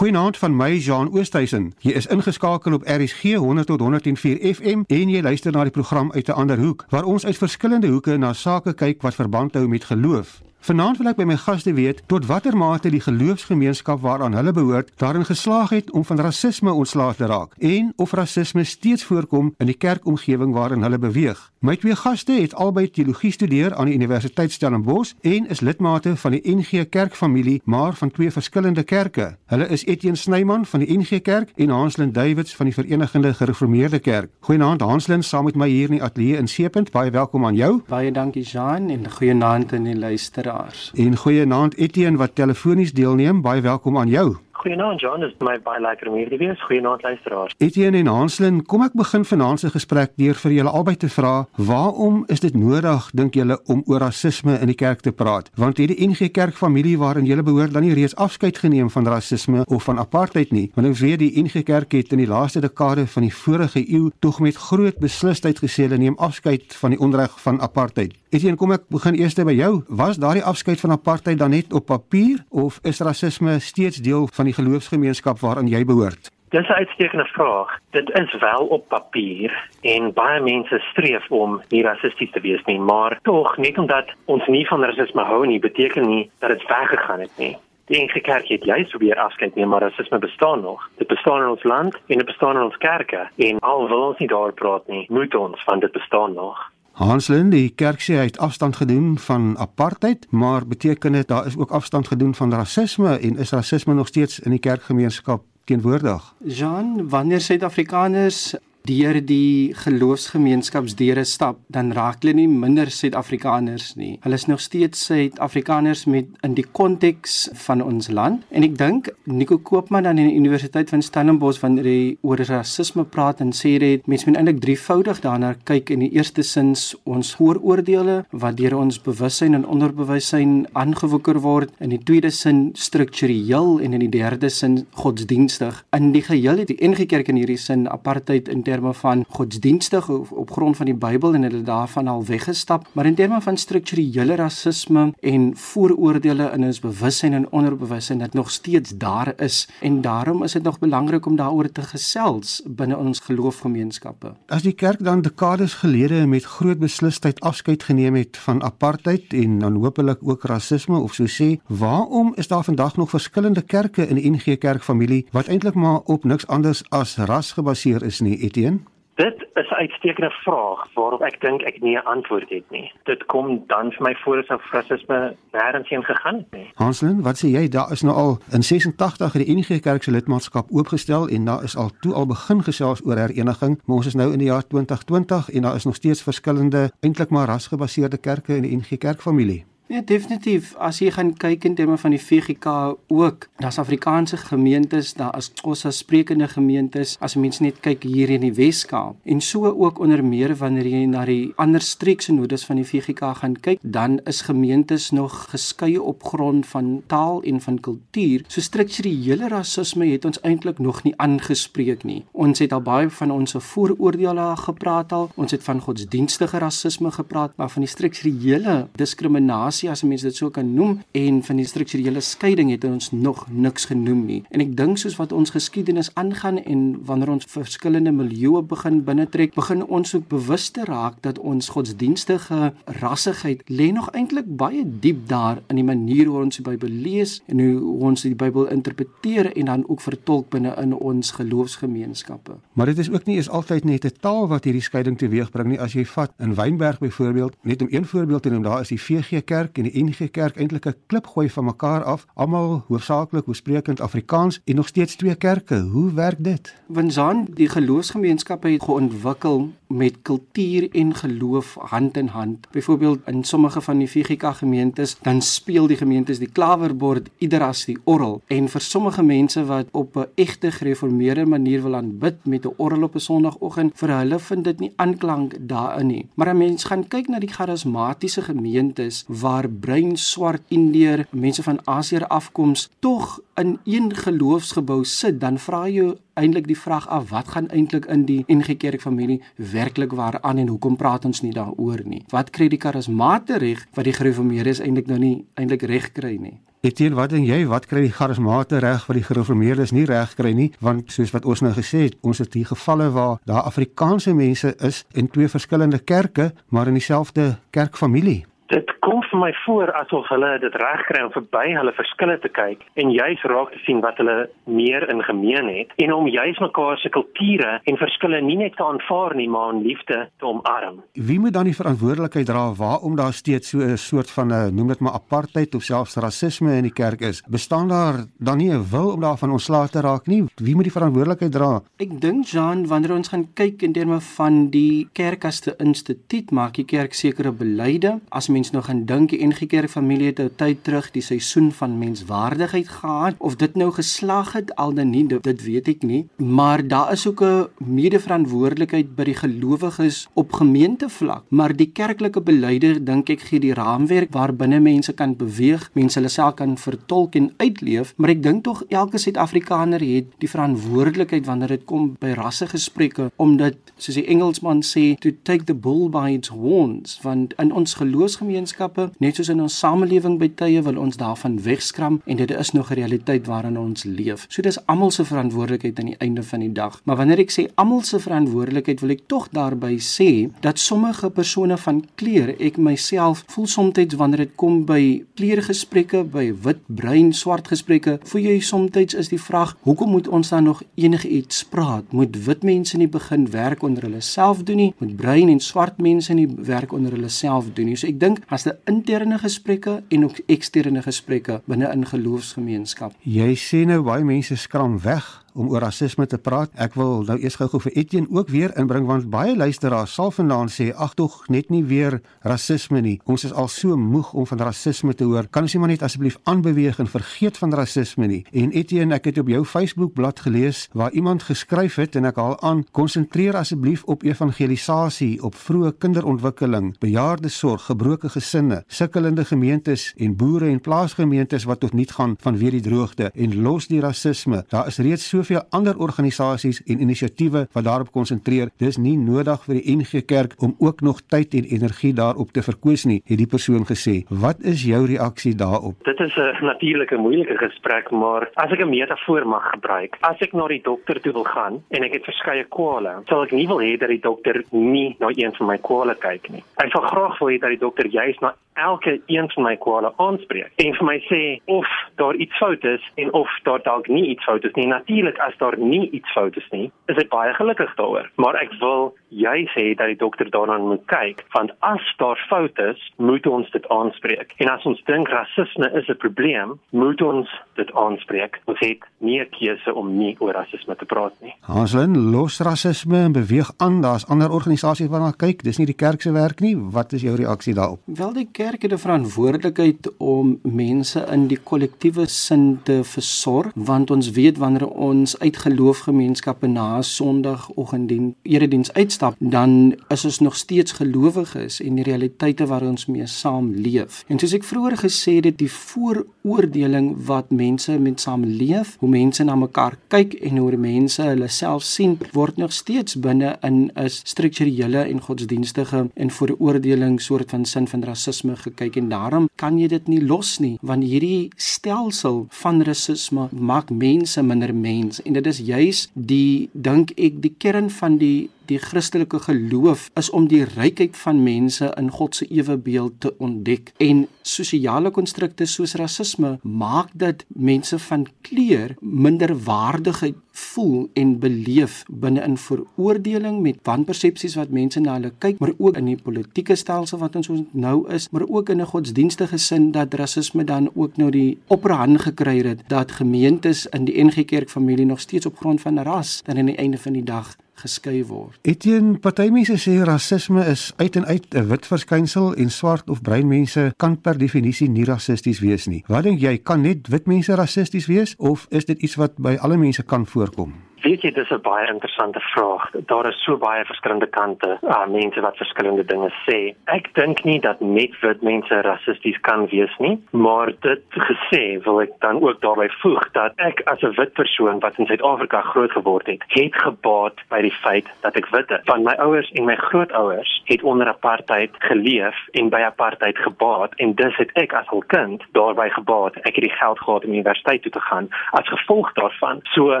Goeienaand van my Jean Oosthuizen. Jy is ingeskakel op RSG 100 tot 104 FM en jy luister na die program uit 'n ander hoek waar ons uit verskillende hoeke na sake kyk wat verband hou met geloof. Vanaand wil ek by my gaste weet tot watter mate die geloofsgemeenskap waaraan hulle behoort daarin geslaag het om van rasisme ontslae te raak en of rasisme steeds voorkom in die kerkomgewing waarin hulle beweeg. My twee gaste het albei teologie studeer aan die Universiteit Stellenbosch en is lidmate van die NG Kerkfamilie, maar van twee verskillende kerke. Hulle is Etienne Snyman van die NG Kerk en Hanslin Davids van die Verenigde Gereformeerde Kerk. Goeienaand Hanslin, saam met my hier in die ateljee in Seepunt. Baie welkom aan jou. Baie dankie Jean en goeienaand aan die luisteraars. En goeienaand Etienne wat telefonies deelneem. Baie welkom aan jou. Goeienaand John, dit is my baie lekker om hier te wees. Goeienaand luisteraars. Etienne en Hanslin, kom ek begin vanaand se gesprek deur vir julle albei te vra, waarom is dit nodig dink julle om oor rasisme in die kerk te praat? Want hierdie NG Kerkfamilie waarin julle behoort dan nie reeds afskeid geneem van rasisme of van apartheid nie. Want ons weet die NG Kerk het in die laaste dekade van die vorige eeu tog met groot beslisheid gesê hulle neem afskeid van die onreg van apartheid. Etienne, kom ek begin eers by jou. Was daardie afskeid van apartheid dan net op papier of is rasisme steeds deel van die geloofsgemeenskap waaraan jy behoort? Dis 'n uitstekende vraag. Dit is wel op papier en baie mense streef om nie rassisties te wees nie, maar tog net omdat ons nie van rasisme hou nie, beteken nie dat dit weggegaan het nie. Die enige kerk het juist probeer afskeid neem, maar rasisme bestaan nog. Dit bestaan in ons land en dit bestaan in ons kerke en al wil ons nie daar praat nie, moet ons van dit bestaan nog. Hanslin, die kerk sê hy het afstand gedoen van apartheid, maar beteken dit daar is ook afstand gedoen van rasisme en is rasisme nog steeds in die kerkgemeenskap teenwoordig? Jean, wanneer Suid-Afrikaners deur die geloofsgemeenskapsdeure stap, dan raak hulle nie minder Suid-Afrikaners nie. Hulle is nog steeds Suid-Afrikaners met in die konteks van ons land. En ek dink Nico Koopman aan die Universiteit van Stellenbosch wanneer hy oor rasisme praat en sê dit mense moet eintlik drievoudig daarna kyk in die eerste sins ons vooroordeele wat deur ons bewussyn en onderbewussyn aangewoeker word, in die tweede sin struktureel en in die derde sin godsdienstig. In die geheel het die NG Kerk in hierdie sin apartheid terme van godsdienstig op, op grond van die Bybel en hulle daarvan al weggestap, maar in terme van strukturele rasisme en vooroordeele in ons bewussyn en onderbewussyn dat nog steeds daar is en daarom is dit nog belangrik om daaroor te gesels binne ons geloofgemeenskappe. As die kerk dan dekades gelede met groot beslisheid afskeid geneem het van apartheid en dan hopelik ook rasisme of so sê, waarom is daar vandag nog verskillende kerke in die NG Kerkfamilie wat eintlik maar op niks anders as ras gebaseer is nie, Etienne? Dit is 'n uitstekende vraag waarop ek dink ek nie 'n antwoord het nie. Dit kom dan vir my voor asof rasisme nêrens heen gegaan het nie. Hanslin, wat sê jy? Daar is nou al in 86 het die NG Kerk se lidmaatskap oopgestel en daar is al toe al begin gesels oor hereniging, maar ons is nou in die jaar 2020 en daar is nog steeds verskillende eintlik maar rasgebaseerde kerke in die NG Kerkfamilie. Ja, definitief. As jy gaan kyk in terme van die VGK ook, daar's Afrikaanse gemeentes, daar is Xhosa sprekende gemeentes. As mens net kyk hier in die Wes-Kaap en so ook onder meer wanneer jy na die ander streeksenodes van die VGK gaan kyk, dan is gemeentes nog geskei op grond van taal en van kultuur. So strukturele rasisme het ons eintlik nog nie aangespreek nie. Ons het al baie van ons vooroordeele gepraat al. Ons het van godsdienstige rasisme gepraat, maar van die strukturele diskriminasie integrasie as mense dit so kan noem en van die strukturele skeiding het ons nog niks genoem nie. En ek dink soos wat ons geskiedenis aangaan en wanneer ons verskillende milieue begin binnetrek, begin ons ook bewus te raak dat ons godsdienstige rassigheid lê nog eintlik baie diep daar in die manier hoe ons die Bybel lees en hoe ons die Bybel interpreteer en dan ook vertolk binne in ons geloofsgemeenskappe. Maar dit is ook nie is altyd net 'n taal wat hierdie skeiding teweegbring nie. As jy vat in Wynberg byvoorbeeld, net om een voorbeeld te noem, daar is die VG Kerk Kerk en die NG Kerk eintlik 'n klip gooi van mekaar af, almal hoofsaaklik hoesprekend Afrikaans en nog steeds twee kerke. Hoe werk dit? Winsan, die geloofsgemeenskappe het geontwikkel met kultuur en geloof hand in hand. Byvoorbeeld in sommige van die VGK gemeentes, dan speel die gemeentes die klawerbord ieder as die orgel en vir sommige mense wat op 'n egte gereformeerde manier wil aanbid met 'n orgel op 'n Sondagoggend, vir hulle vind dit nie aanklank daarin nie. Maar 'n mens gaan kyk na die charismatiese gemeentes waar bruin swart indeer mense van Asië afkoms tog in een geloofsgebou sit dan vra jy eintlik die vraag af wat gaan eintlik in die NG Kerk familie werklik waar aan en hoekom praat ons nie daaroor nie wat kry die karismate reg wat die gereformeerdes eintlik nou nie eintlik reg kry nie Etienne, wat dink jy, wat kry die charismate reg wat die gereformeerdes nie reg kry nie? Want soos wat ons nou gesê het, ons het hier gevalle waar daar Afrikaanse mense is in twee verskillende kerke, maar in dieselfde kerkfamilie. Dit kom vir my voor asof hulle dit regkry om verby hulle verskille te kyk en juis raak te sien wat hulle meer in gemeen het en om juis mekaar se kulture en verskille nie net te aanvaar nie, maar in liefde te omarm. Wie moet dan die verantwoordelikheid dra waarom daar steeds so 'n soort van 'n noem dit maar apartheid of selfs rasisme in die kerk is? Bestaan daar dan nie 'n wil om daarvan ontslae te raak nie? Wie moet die verantwoordelikheid dra? Ek dink Jean, wanneer ons gaan kyk in terme van die kerk as 'n instituut, maak die kerk sekere beleide as mens nou gaan dink die NG Kerk familie het 'n tyd terug die seisoen van menswaardigheid gehad of dit nou geslag het al dan nie dit weet ek nie. Maar daar is ook 'n medeverantwoordelikheid by die gelowiges op gemeentevlak. Maar die kerklike beleide dink ek gee die raamwerk waarbinne mense kan beweeg mense hulle self kan vertolk en uitleef. Maar ek dink tog elke Suid-Afrikaner het die verantwoordelikheid wanneer dit kom by rassegesprekke omdat soos die Engelsman sê to take the bull by its horns want in ons geloofsgemeenskappe net soos in ons samelewing by tye wil ons daarvan wegskram en dit is nog 'n realiteit waarin ons leef. So dis almal se verantwoordelikheid aan die einde van die dag. Maar wanneer ek sê almal se verantwoordelikheid, wil ek tog daarby sê dat sommige persone van kleur, ek myself voel soms wanneer dit kom by kleurgesprekke, by wit, bruin, swart gesprekke, voel jy soms is die vraag, hoekom moet ons dan nog enigiets praat? Moet wit mense nie begin werk onder hulle self doen nie? Moet bruin en swart mense nie werk onder hulle self doen nie? So ek dink as 'n interne gesprekke en ook eksterne gesprekke binne in geloofsgemeenskap. Jy sê nou baie mense skram weg om oor rasisme te praat. Ek wil nou eers gou-gou vir Etienne ook weer inbring want baie luisteraars sal vanaand sê ag tog net nie weer rasisme nie. Ons is al so moeg om van rasisme te hoor. Kan ons nie maar net asseblief aanbeweeg en vergeet van rasisme nie? En Etienne, ek het op jou Facebook bladsy gelees waar iemand geskryf het en ek haal aan: "Konsentreer asseblief op evangelisasie, op vroeë kinderontwikkeling, bejaardesorg, gebroke gesinne, sukkelende gemeentes en boere en plaasgemeentes wat tot niet gaan vanweë die droogte en los die rasisme. Daar is reeds so soveel ander organisasies en inisiatiewe wat daarop konsentreer. Dis nie nodig vir die NG Kerk om ook nog tyd en energie daarop te verkoos nie, het die persoon gesê. Wat is jou reaksie daarop? Dit is 'n natuurlike moeilike gesprek, maar as ek 'n metafoor mag gebruik, as ek na die dokter toe wil gaan en ek het verskeie kwale, sal ek nie wil hê dat die dokter nie na een van my kwale kyk nie. Ek sal graag wil hê dat die dokter juist na elke een van my kwale aanspreek en vir my sê of daar iets fout is en of daar dalk nie iets fout is nie. Natuurlik natuurlik as daar nie iets fout is nie, is ek baie gelukkig daaroor. Maar ek wil jy sê dat die dokter daarna moet kyk, want as daar fout is, moet ons dit aanspreek. En as ons dink rasisme is 'n probleem, moet ons dit aanspreek. Ons het nie 'n keuse om nie oor rasisme te praat nie. Hanslin, los rasisme en beweeg aan. Daar's ander organisasies waarna kyk. Dis nie die kerk se werk nie. Wat is jou reaksie daarop? Wel die kerk het 'n verantwoordelikheid om mense in die kollektiewe sin te versorg, want ons weet wanneer ons ons uit geloofgemeenskappe na Sondagoggendien erediens uitstap, dan is ons nog steeds gelowiges en die realiteite waar ons mee saamleef. En soos ek vroeër gesê het, die vooroordeling wat mense met saamleef, hoe mense na mekaar kyk en hoe mense hulle self sien, word nog steeds binne in 'n strukturele en godsdienstige en vooroordeling soort van sin van rasisme gekyk en daarom kan jy dit nie los nie, want hierdie stelsel van rasisme maak mense minder mens en dit is juis die dink ek die kern van die die Christelike geloof is om die rykheid van mense in God se ewebeeld te ontdek. En sosiale konstrukte soos rasisme maak dat mense van kleur minder waardigheid voel en beleef binne in veroordeling met wanpersepsies wat mense na hulle kyk maar ook in die politieke stelsel wat ons nou is maar ook in 'n godsdienstige sin dat rasisme dan ook nou die operhand gekry het dat gemeentes in die NG Kerk familie nog steeds op grond van ras dan aan die einde van die dag geskei word. Etienne, party mense sê rasisme is uit en uit 'n wit verskynsel en swart of bruin mense kan per definisie nie rassisties wees nie. Wat dink jy, kan net wit mense rassisties wees of is dit iets wat by alle mense kan voorkom? Weet jy, dis 'n baie interessante vraag. Daar is so baie verskillende kante, uh, mense wat verskillende dinge sê. Ek dink nie dat net wit mense rassisties kan wees nie, maar dit gesê, wil ek dan ook daarbey voeg dat ek as 'n wit persoon wat in Suid-Afrika groot geword het, het gebaat by die feit dat ek wit is. Van my ouers en my grootouers het onder apartheid geleef en by apartheid gebaat en dus het ek as 'n kind daarbey gebaat. Ek het die geld gehad om universiteit toe te gaan as gevolg daarvan. So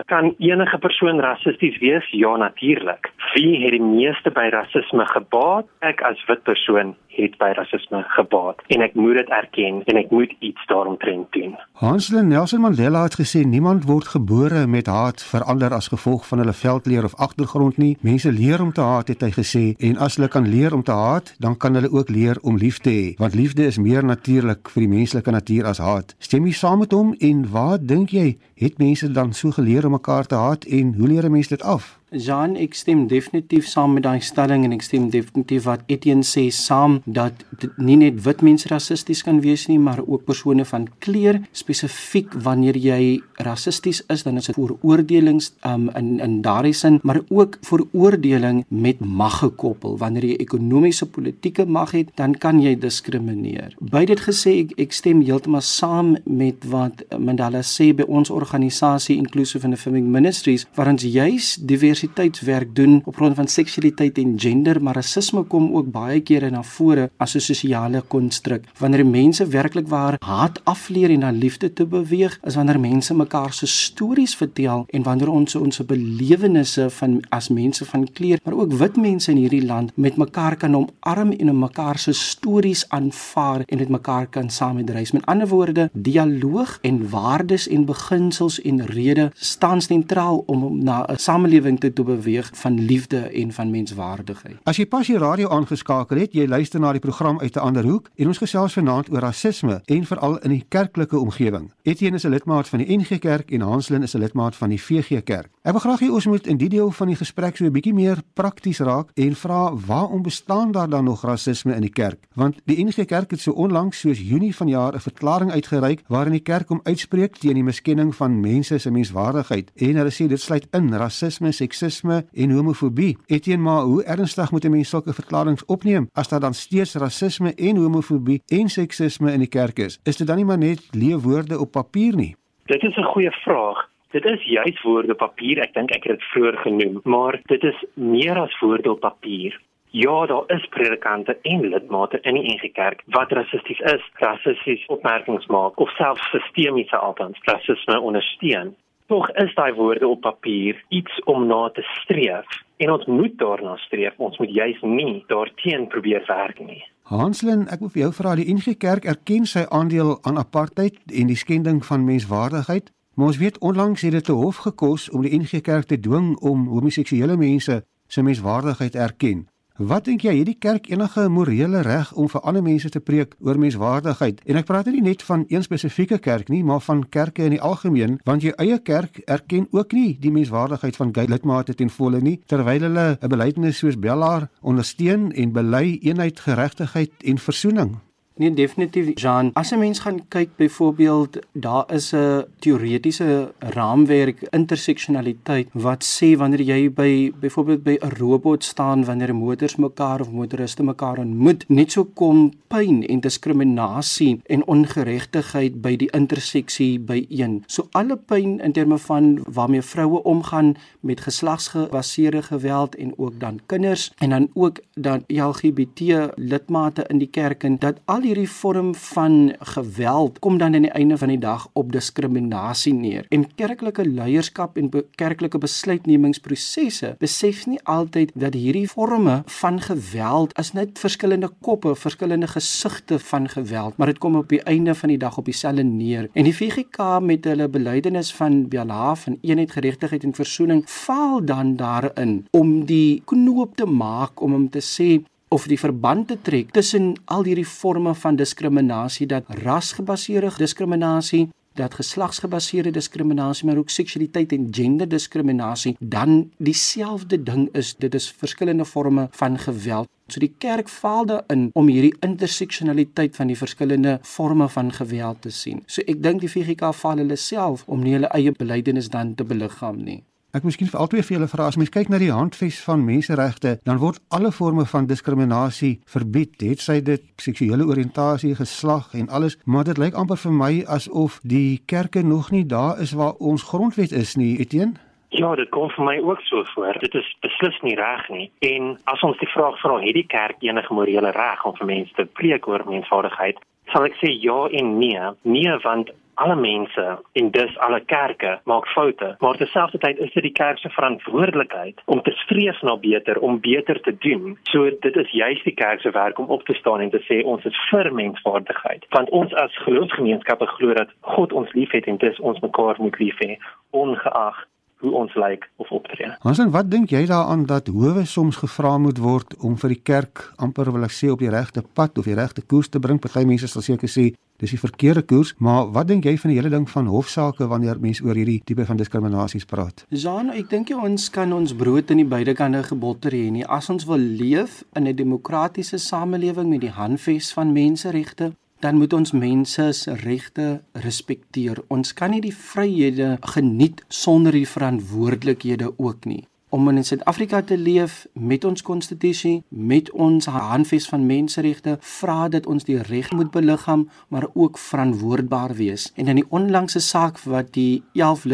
kan enige persoon rassisties wees? Ja, natuurlik. Wie het die meeste by rasisme gebaat? Ek as wit persoon het by rasisme gebaat en ek moet dit erken en ek moet iets daaromtrent doen. Hansel Nelson Mandela het gesê niemand word gebore met haat verander as gevolg van hulle veldkleur of agtergrond nie. Mense leer om te haat het hy gesê en as hulle kan leer om te haat, dan kan hulle ook leer om lief te hê, want liefde is meer natuurlik vir die menslike natuur as haat. Stem jy saam met hom en wat dink jy, het mense dan so geleer om mekaar te haat en hoe leer 'n mens dit af? Jean, ek stem definitief saam met daai stelling en ek stem definitief wat Etienne sê saam dat nie net wit mense rassisties kan wees nie, maar ook persone van kleur. Spesifiek wanneer jy rassisties is, dan is dit vooroordelings um, in in daardie sin, maar ook vooroordeling met mag gekoppel. Wanneer jy ekonomiese politieke mag het, dan kan jy diskrimineer. By dit gesê, ek, ek stem heeltemal saam met wat Mandela sê by ons organisasie Inclusive and Affirming Ministries, waar ons juis divers diversiteitswerk doen op grond van seksualiteit en gender, maar rasisme kom ook baie kere na vore as 'n sosiale konstruk. Wanneer mense werklik waar haat afleer en na liefde toe beweeg, is wanneer mense mekaar se stories vertel en wanneer ons ons belewennisse van as mense van kleur, maar ook wit mense in hierdie land met mekaar kan omarm en mekaar se stories aanvaar en met mekaar kan saamdreis. Met ander woorde, dialoog en waardes en beginsels en redes staan sentraal om na 'n samelewing te te beweeg van liefde en van menswaardigheid. As jy pas die radio aangeskakel het, jy luister na die program uit 'n ander hoek en ons gesels vanaand oor rasisme en veral in die kerklike omgewing. Etienne is 'n lidmaat van die NG Kerk en Hanslin is 'n lidmaat van die VG Kerk. Ek wil graag hê ons moet in die deel van die gesprek so 'n bietjie meer prakties raak en vra waarom bestaan daar dan nog rasisme in die kerk? Want die NG Kerk het so onlangs soos Junie vanjaar 'n verklaring uitgereik waarin die kerk hom uitspreek teen die miskenning van mense se menswaardigheid en hulle sê dit sluit in rasisme, seksisme en homofobie. Etienne, maar hoe ernstig moet 'n mens sulke verklaringe opneem as daar dan steeds rasisme en homofobie en seksisme in die kerk is? Is dit dan nie maar net leë woorde op papier nie? Dit is 'n goeie vraag. Dit is juis woorde op papier. Ek dink ek het dit vroeër genoem, maar dit is meer as woorde op papier. Ja, daar is predikante en lidmate in die NG Kerk wat rassisties is, rassisties opmerkings maak of selfs sistemiese altans rasisme ondersteun. Tog is daai woorde op papier iets om na te streef en ons moet daarna streef. Ons moet juis nie daarteen probeer werk nie. Hanslin, ek wil vir jou vra, die NG Kerk erken sy aandeel aan apartheid en die skending van menswaardigheid, maar ons weet onlangs het dit te hof gekos om die NG Kerk te dwing om homoseksuele mense se menswaardigheid erken. Wat dink jy, het die kerk enige morele reg om vir ander mense te preek oor menswaardigheid? En ek praat nie net van een spesifieke kerk nie, maar van kerke in die algemeen, want jou eie kerk erken ook nie die menswaardigheid van gay lidmate ten volle nie, terwyl hulle 'n belydenis soos Bellaar ondersteun en bely eenheid, geregtigheid en versoening. Nee, definitief Jean. As 'n mens gaan kyk byvoorbeeld, daar is 'n teoretiese raamwerk interseksionaliteit wat sê wanneer jy by byvoorbeeld by 'n robot staan wanneer motors mekaar of motoriste mekaar ontmoet, net so kom pyn en diskriminasie en ongeregtigheid by die interseksie by een. So alle pyn in terme van waarmee vroue omgaan met geslagsgebaseerde geweld en ook dan kinders en dan ook dan LGBT lidmate in die kerk en dat al hierdie vorm van geweld kom dan aan die einde van die dag op diskriminasie neer. En kerklike leierskap en be kerklike besluitnemingsprosesse besef nie altyd dat hierdie forme van geweld is net verskillende koppe, verskillende gesigte van geweld, maar dit kom op die einde van die dag op dieselfde neer. En die VGK met hulle belydenis van Bella van eenheid, geregtigheid en versoening faal dan daarin om die knoop te maak om hom te sê of die verband te trek tussen al hierdie forme van diskriminasie dat rasgebaseerde diskriminasie dat geslagsgebaseerde diskriminasie maar ook seksualiteit en genderdiskriminasie dan dieselfde ding is. Dit is verskillende forme van geweld. So die kerk faal daarin om hierdie interseksionaliteit van die verskillende forme van geweld te sien. So ek dink die VGK faal hulle self om nie hulle eie belydenis dan te beliggaam nie Ek miskien vir albei vir julle vra as mens kyk na die handves van menseregte, dan word alle forme van diskriminasie verbied, het sy dit seksuele oriëntasie, geslag en alles, maar dit lyk amper vir my asof die kerke nog nie daar is waar ons grondwet is nie, Etienne. Ja, dit kom vir my ook so voor. Dit is beslis nie reg nie. En as ons die vraag vra, het die kerk enige morele reg om vir mense te preek oor menswaardigheid? Sal ek sê ja en nee. Nee, want alle mense en dus alle kerke maak foute, maar terselfdertyd is dit die kerk se verantwoordelikheid om te streef na beter, om beter te doen. So dit is juist die kerk se werk om op te staan en te sê ons is vir menswaardigheid. Want ons as geloofsgemeenskappe glo dat God ons liefhet en dis ons mekaar moet lief hê ongeag hoe ons lyk of optree. Hansen, wat dink jy daaraan dat howe soms gevra moet word om vir die kerk amper wil ek sê op die regte pad of die regte koers te bring? Party mense sal seker sê dis die verkeerde koers, maar wat dink jy van die hele ding van hofsaake wanneer mense oor hierdie tipe van diskriminasies praat? Jean, ek dink jy ons kan ons brood in die beide kante gebotter hê nie. As ons wil leef in 'n demokratiese samelewing met die handves van menseregte, dan moet ons mense se regte respekteer. Ons kan nie die vryhede geniet sonder die verantwoordelikhede ook nie om in Suid-Afrika te leef met ons konstitusie, met ons handves van menseregte, vra dit ons die reg moet beliggaam, maar ook verantwoordbaar wees. En in die onlangse saak wat die 11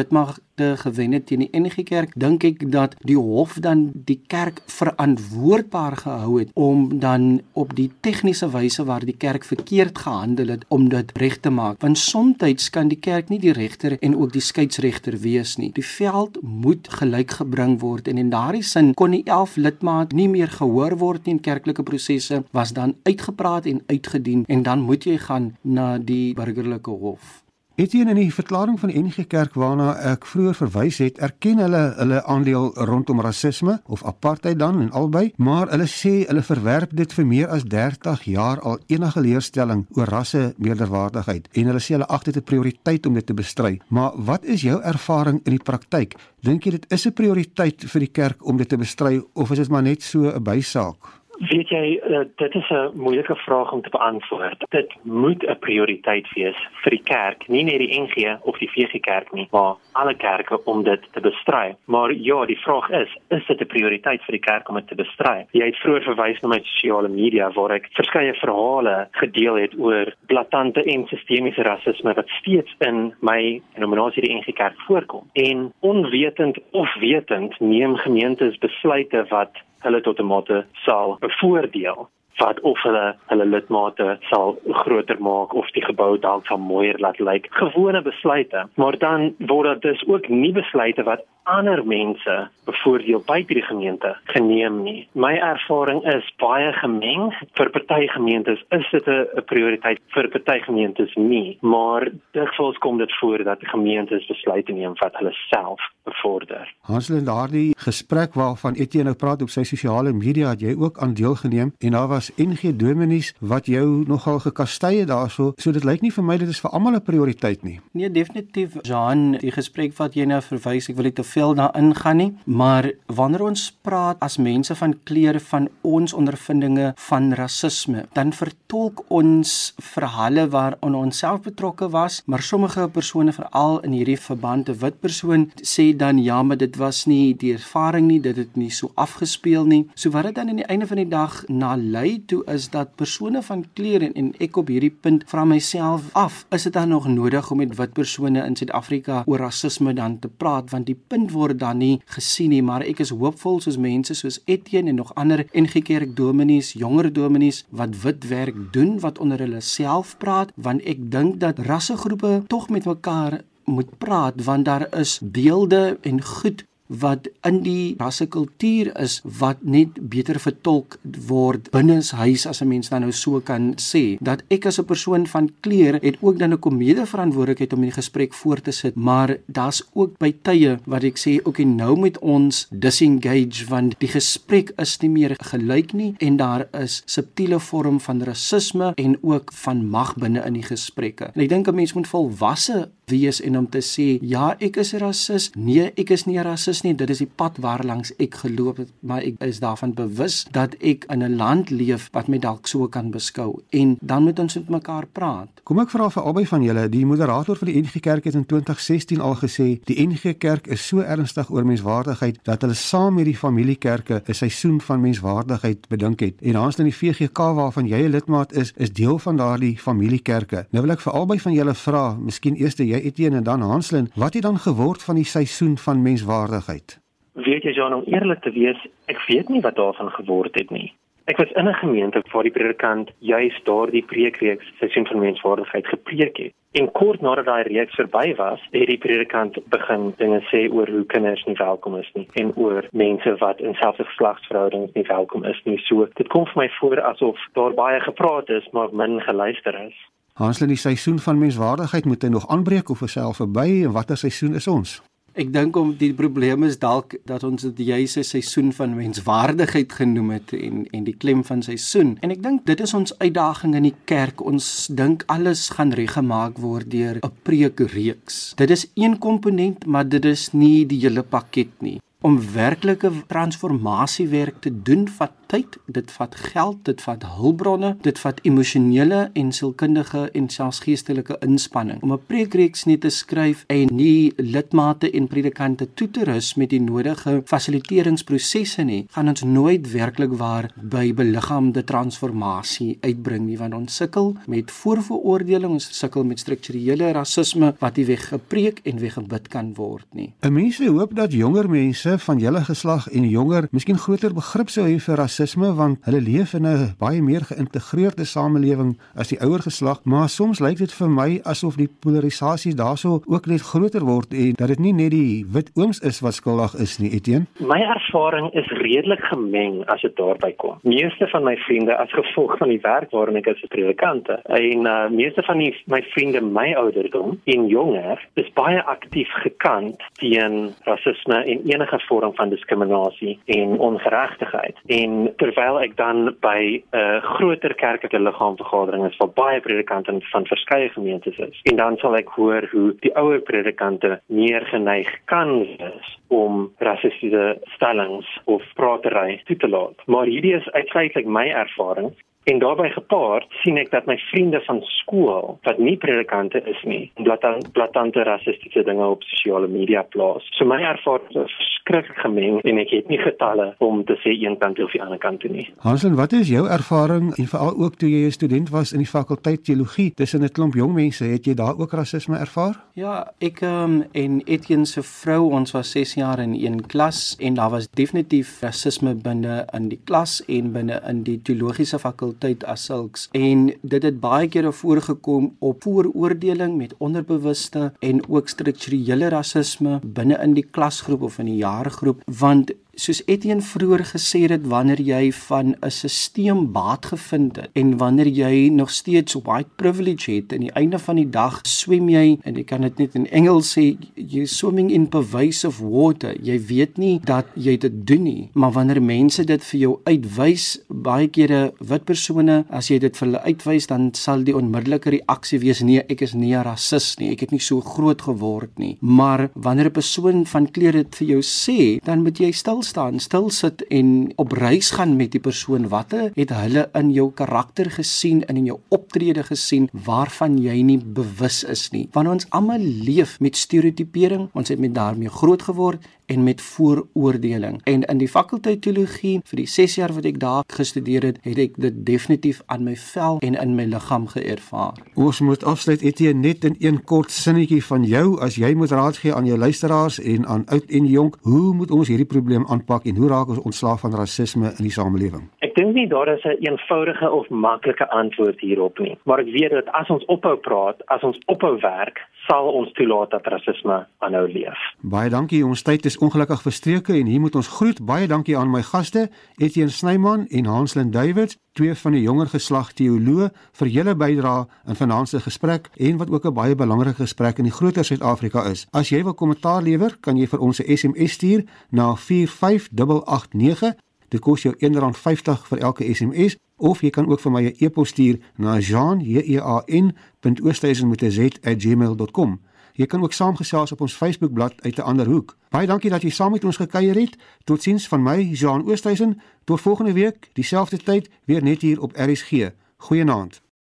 lidmagte gewen het teen die NG Kerk, dink ek dat die hof dan die kerk verantwoordbaar gehou het om dan op die tegniese wyse waar die kerk verkeerd gehandel het om dit reg te maak. Want soms kan die kerk nie die regter en ook die skeieregter wees nie. Die veld moet gelyk gebring word en in daardie sin kon die 11 lidmaat nie meer gehoor word nie in kerklike prosesse was dan uitgepraat en uitgedien en dan moet jy gaan na die burgerlike hof Etienne in die verklaring van die NG Kerk waarna ek vroeër verwys het, erken hulle hulle aandeel rondom rasisme of apartheid dan en albei, maar hulle sê hulle verwerp dit vir meer as 30 jaar al enige leerstelling oor rasse meerderwaardigheid en hulle sê hulle ag dit 'n prioriteit om dit te bestry. Maar wat is jou ervaring in die praktyk? Dink jy dit is 'n prioriteit vir die kerk om dit te bestry of is dit maar net so 'n bysaak? Weet jy, uh, dit is 'n moeilike vraag om te beantwoord. Dit moet 'n prioriteit wees vir die kerk, nie net die NG of die VG Kerk nie, maar alle kerke om dit te bestry. Maar ja, die vraag is, is dit 'n prioriteit vir die kerk om dit te bestry? Jy het vroeër verwys na my sosiale media waar ek verskeie verhale gedeel het oor blaatante en sistemiese rasisme wat steeds in my denominasie die NG Kerk voorkom. En onwetend of wetend neem gemeentes besluite wat hulle tot 'n mate sal bevoordeel wat of hulle hulle lidmate sal groter maak of die gebou dalk sal mooier laat lyk. Gewone besluite, maar dan word dit dus ook nie besluite wat ander mense bevoordeel buite die gemeente geneem nie. My ervaring is baie gemeng. Vir party gemeentes is dit 'n prioriteit, vir party gemeentes nie, maar dikwels kom dit voor dat gemeentes besluite neem wat hulle self bevorder. Hansel, daardie gesprek waarvan Etienne nou praat op sy sosiale media, het jy ook aan deelgeneem en daar was NG Dominees wat jou nogal gekastye daarso. So dit lyk nie vir my dit is vir almal 'n prioriteit nie. Nee, definitief. Jean, die gesprek wat jy nou verwys, ek wil nie te veel daarin gaan nie, maar wanneer ons praat as mense van kleure van ons ondervindinge van rasisme, dan vertolk ons verhale waarin ons self betrokke was, maar sommige persone veral in hierdie verband 'n wit persoon sê dan ja, maar dit was nie die ervaring nie, dit het nie so afgespeel nie. So wat dit dan aan die einde van die dag na lei toe is dat persone van kleur en, en ek op hierdie punt vra myself af, is dit dan nog nodig om met wit persone in Suid-Afrika oor rasisme dan te praat? Want die punt word dan nie gesien nie, maar ek is hoopvol soos mense soos Etienne en nog ander NG Kerk dominees, jonger dominees wat wit werk doen wat onder hulle self praat want ek dink dat rassegroepe tog met mekaar moet praat want daar is beelde en goed wat in die rassekultuur is wat net beter vertolk word binne huis as 'n mens dan nou so kan sê. Dat ek as 'n persoon van kleur het ook dan 'n komede verantwoordelikheid om die gesprek voort te sit maar daar's ook by tye wat ek sê ook en nou met ons disengage want die gesprek is nie meer gelyk nie en daar is subtiele vorm van rasisme en ook van mag binne in die gesprekke. En ek dink 'n mens moet volwasse wees en om te sê ja, ek is 'n rasis. Nee, ek is nie 'n rasis nie. Dit is die pad waarlangs ek geloop het, maar ek is daarvan bewus dat ek in 'n land leef wat my dalk so kan beskou en dan moet ons met mekaar praat. Kom ek vra vir albei van julle, die moderator van die NG Kerk het in 2016 al gesê die NG Kerk is so ernstig oor menswaardigheid dat hulle saam met die familiekerke 'n seisoen van menswaardigheid bedink het. En Hans in die VGK waarvan jy 'n lidmaat is, is deel van daardie familiekerke. Nou wil ek vir albei van julle vra, miskien eers jy Etienne en dan Hanslin, wat het dan geword van die seisoen van menswaardigheid? Weet jy Jan om eerlik te wees, ek weet nie wat daarvan geword het nie. Ek was in 'n gemeente waar die predikant juis daardie preekreeks seisoen van menswaardigheid gepreek het. En kort nadat daai reeks verby was, het die predikant begin dinge sê oor hoe kinders nie welkom is nie en oor mense wat in selfde geslagsverhoudings nie welkom is nie. So dit kom vir my voor asof daar baie gepraat is, maar min geluister is. Hansel, die seisoen van menswaardigheid moet hy nog aanbreek of is self verby en watter seisoen is ons? Ek dink om die probleem is dalk dat ons dit juis 'n seisoen van menswaardigheid genoem het en en die klem van seisoen. En ek dink dit is ons uitdaging in die kerk. Ons dink alles gaan reggemaak word deur 'n preekreeks. Dit is een komponent, maar dit is nie die hele pakket nie. Om werklike transformasiewerk te doen vat tyd, dit vat geld, dit vat hulpbronne, dit vat emosionele en sielkundige en selfs geestelike inspanning. Om 'n preekreeks net te skryf en nie lidmate en predikante toe te rus met die nodige fasiliteeringsprosesse nie, gaan ons nooit werklik waar by beliggaamde transformasie uitbring nie, want ons sukkel met voorvooroordeling, ons sukkel met strukturele rasisme wat nie weggepreek en weggebid kan word nie. 'n Mens hoop dat jonger mense van julle geslag en jonger miskien groter begrip sou hê vir rasisme want hulle leef in 'n baie meer geïntegreerde samelewing as die ouer geslag, maar soms lyk dit vir my asof die polarisasie daarso ook net groter word en dat dit nie net die wit ooms is wat skuldig is nie, Etienne. My ervaring is redelik gemeng as dit daarby kom. Meeste van my vriende as gevolg van die werk waarin ek as 'n predikante en uh, meeste van die, my vriende my ouderdom en jonger is baie aktief gekant teen rasisme en enige vorm van diskriminasie en ongeregtigheid. En terwyl ek dan by 'n uh, groter kerklike liggaamvergadering is waar baie predikante van verskeie gemeentes is en dan sal ek hoor hoe die ouer predikante meer geneig kan wees om rassistiese stellings of pratery toe te laat. Maar hierdie is uitsluitlik my ervaring En daarbey gepaard sien ek dat my vriende van skool wat nie predikante is nie, blatant blaatante rassistiese dinge op sosiale media plaas. So my ervaring is verskriklik gemeng en ek het nie getalle om te sê een kant of die ander kant toe nie. Hansen, wat is jou ervaring en veral ook toe jy 'n student was in die fakulteit teologie tussen 'n klomp jong mense, het jy daar ook rasisme ervaar? Ja, ek um, en Etienne se vrou, ons was 6 jaar in een klas en daar was definitief rasisme binne in die klas en binne in die teologiese fakulteit fakulteit as sulks. En dit het baie kere voorgekom op vooroordeling met onderbewuste en ook strukturele rasisme binne in die klasgroep of in die jaargroep want soos Etienne vroeër gesê het wanneer jy van 'n stelsel baat gevind het en wanneer jy nog steeds white privilege het aan die einde van die dag swem jy en ek kan dit net in Engels sê you swimming in pervasive water. Jy weet nie dat jy dit doen nie maar wanneer mense dit vir jou uitwys baie kere wit persone as jy dit vir hulle uitwys dan sal die onmiddellike reaksie wees nee ek is nie 'n rasis nie ek het nie so groot geword nie. Maar wanneer 'n persoon van kleur dit vir jou sê dan moet jy stil staan, stil sit en op reis gaan met die persoon wat het hulle in jou karakter gesien en in jou optrede gesien waarvan jy nie bewus is nie. Want ons almal leef met stereotipering, ons het met daarmee groot geword en met vooroordeling. En in die fakulteit teologie vir die 6 jaar wat ek daar gestudeer het, het ek dit definitief aan my vel en in my liggaam geervaar. Ons moet afsluit Etienne net in een kort sinnetjie van jou as jy moet raad gee aan jou luisteraars en aan oud en jonk, hoe moet ons hierdie probleem aanpak en hoe raak ons ontslaaf van rasisme in die samelewing? Ek dink nie daar is 'n een eenvoudige of maklike antwoord hierop nie, maar ek weet dat as ons ophou praat, as ons ophou werk, sal ons toelaat dat rasisme aanhou leef. Baie dankie. Ons tyd is ongelukkig verstreke en hier moet ons groet. Baie dankie aan my gaste, Etienne Snyman en Hanslin Davids, twee van die jonger geslag teoloë vir julle bydrae in vanaand se gesprek en wat ook 'n baie belangrike gesprek in die groter Suid-Afrika is. As jy wil kommentaar lewer, kan jy vir ons 'n SMS stuur na 45889. Dit kos jou R1.50 vir elke SMS of jy kan ook vir my 'n e-pos stuur na jean.oosthuizen@gmail.com. Jy kan ook saamgesels op ons Facebookblad uit 'n ander hoek. Baie dankie dat jy saam met ons gekuier het. Totsiens van my, Jean Oosthuizen. Tot volgende week, dieselfde tyd, weer net hier op RSG. Goeienaand.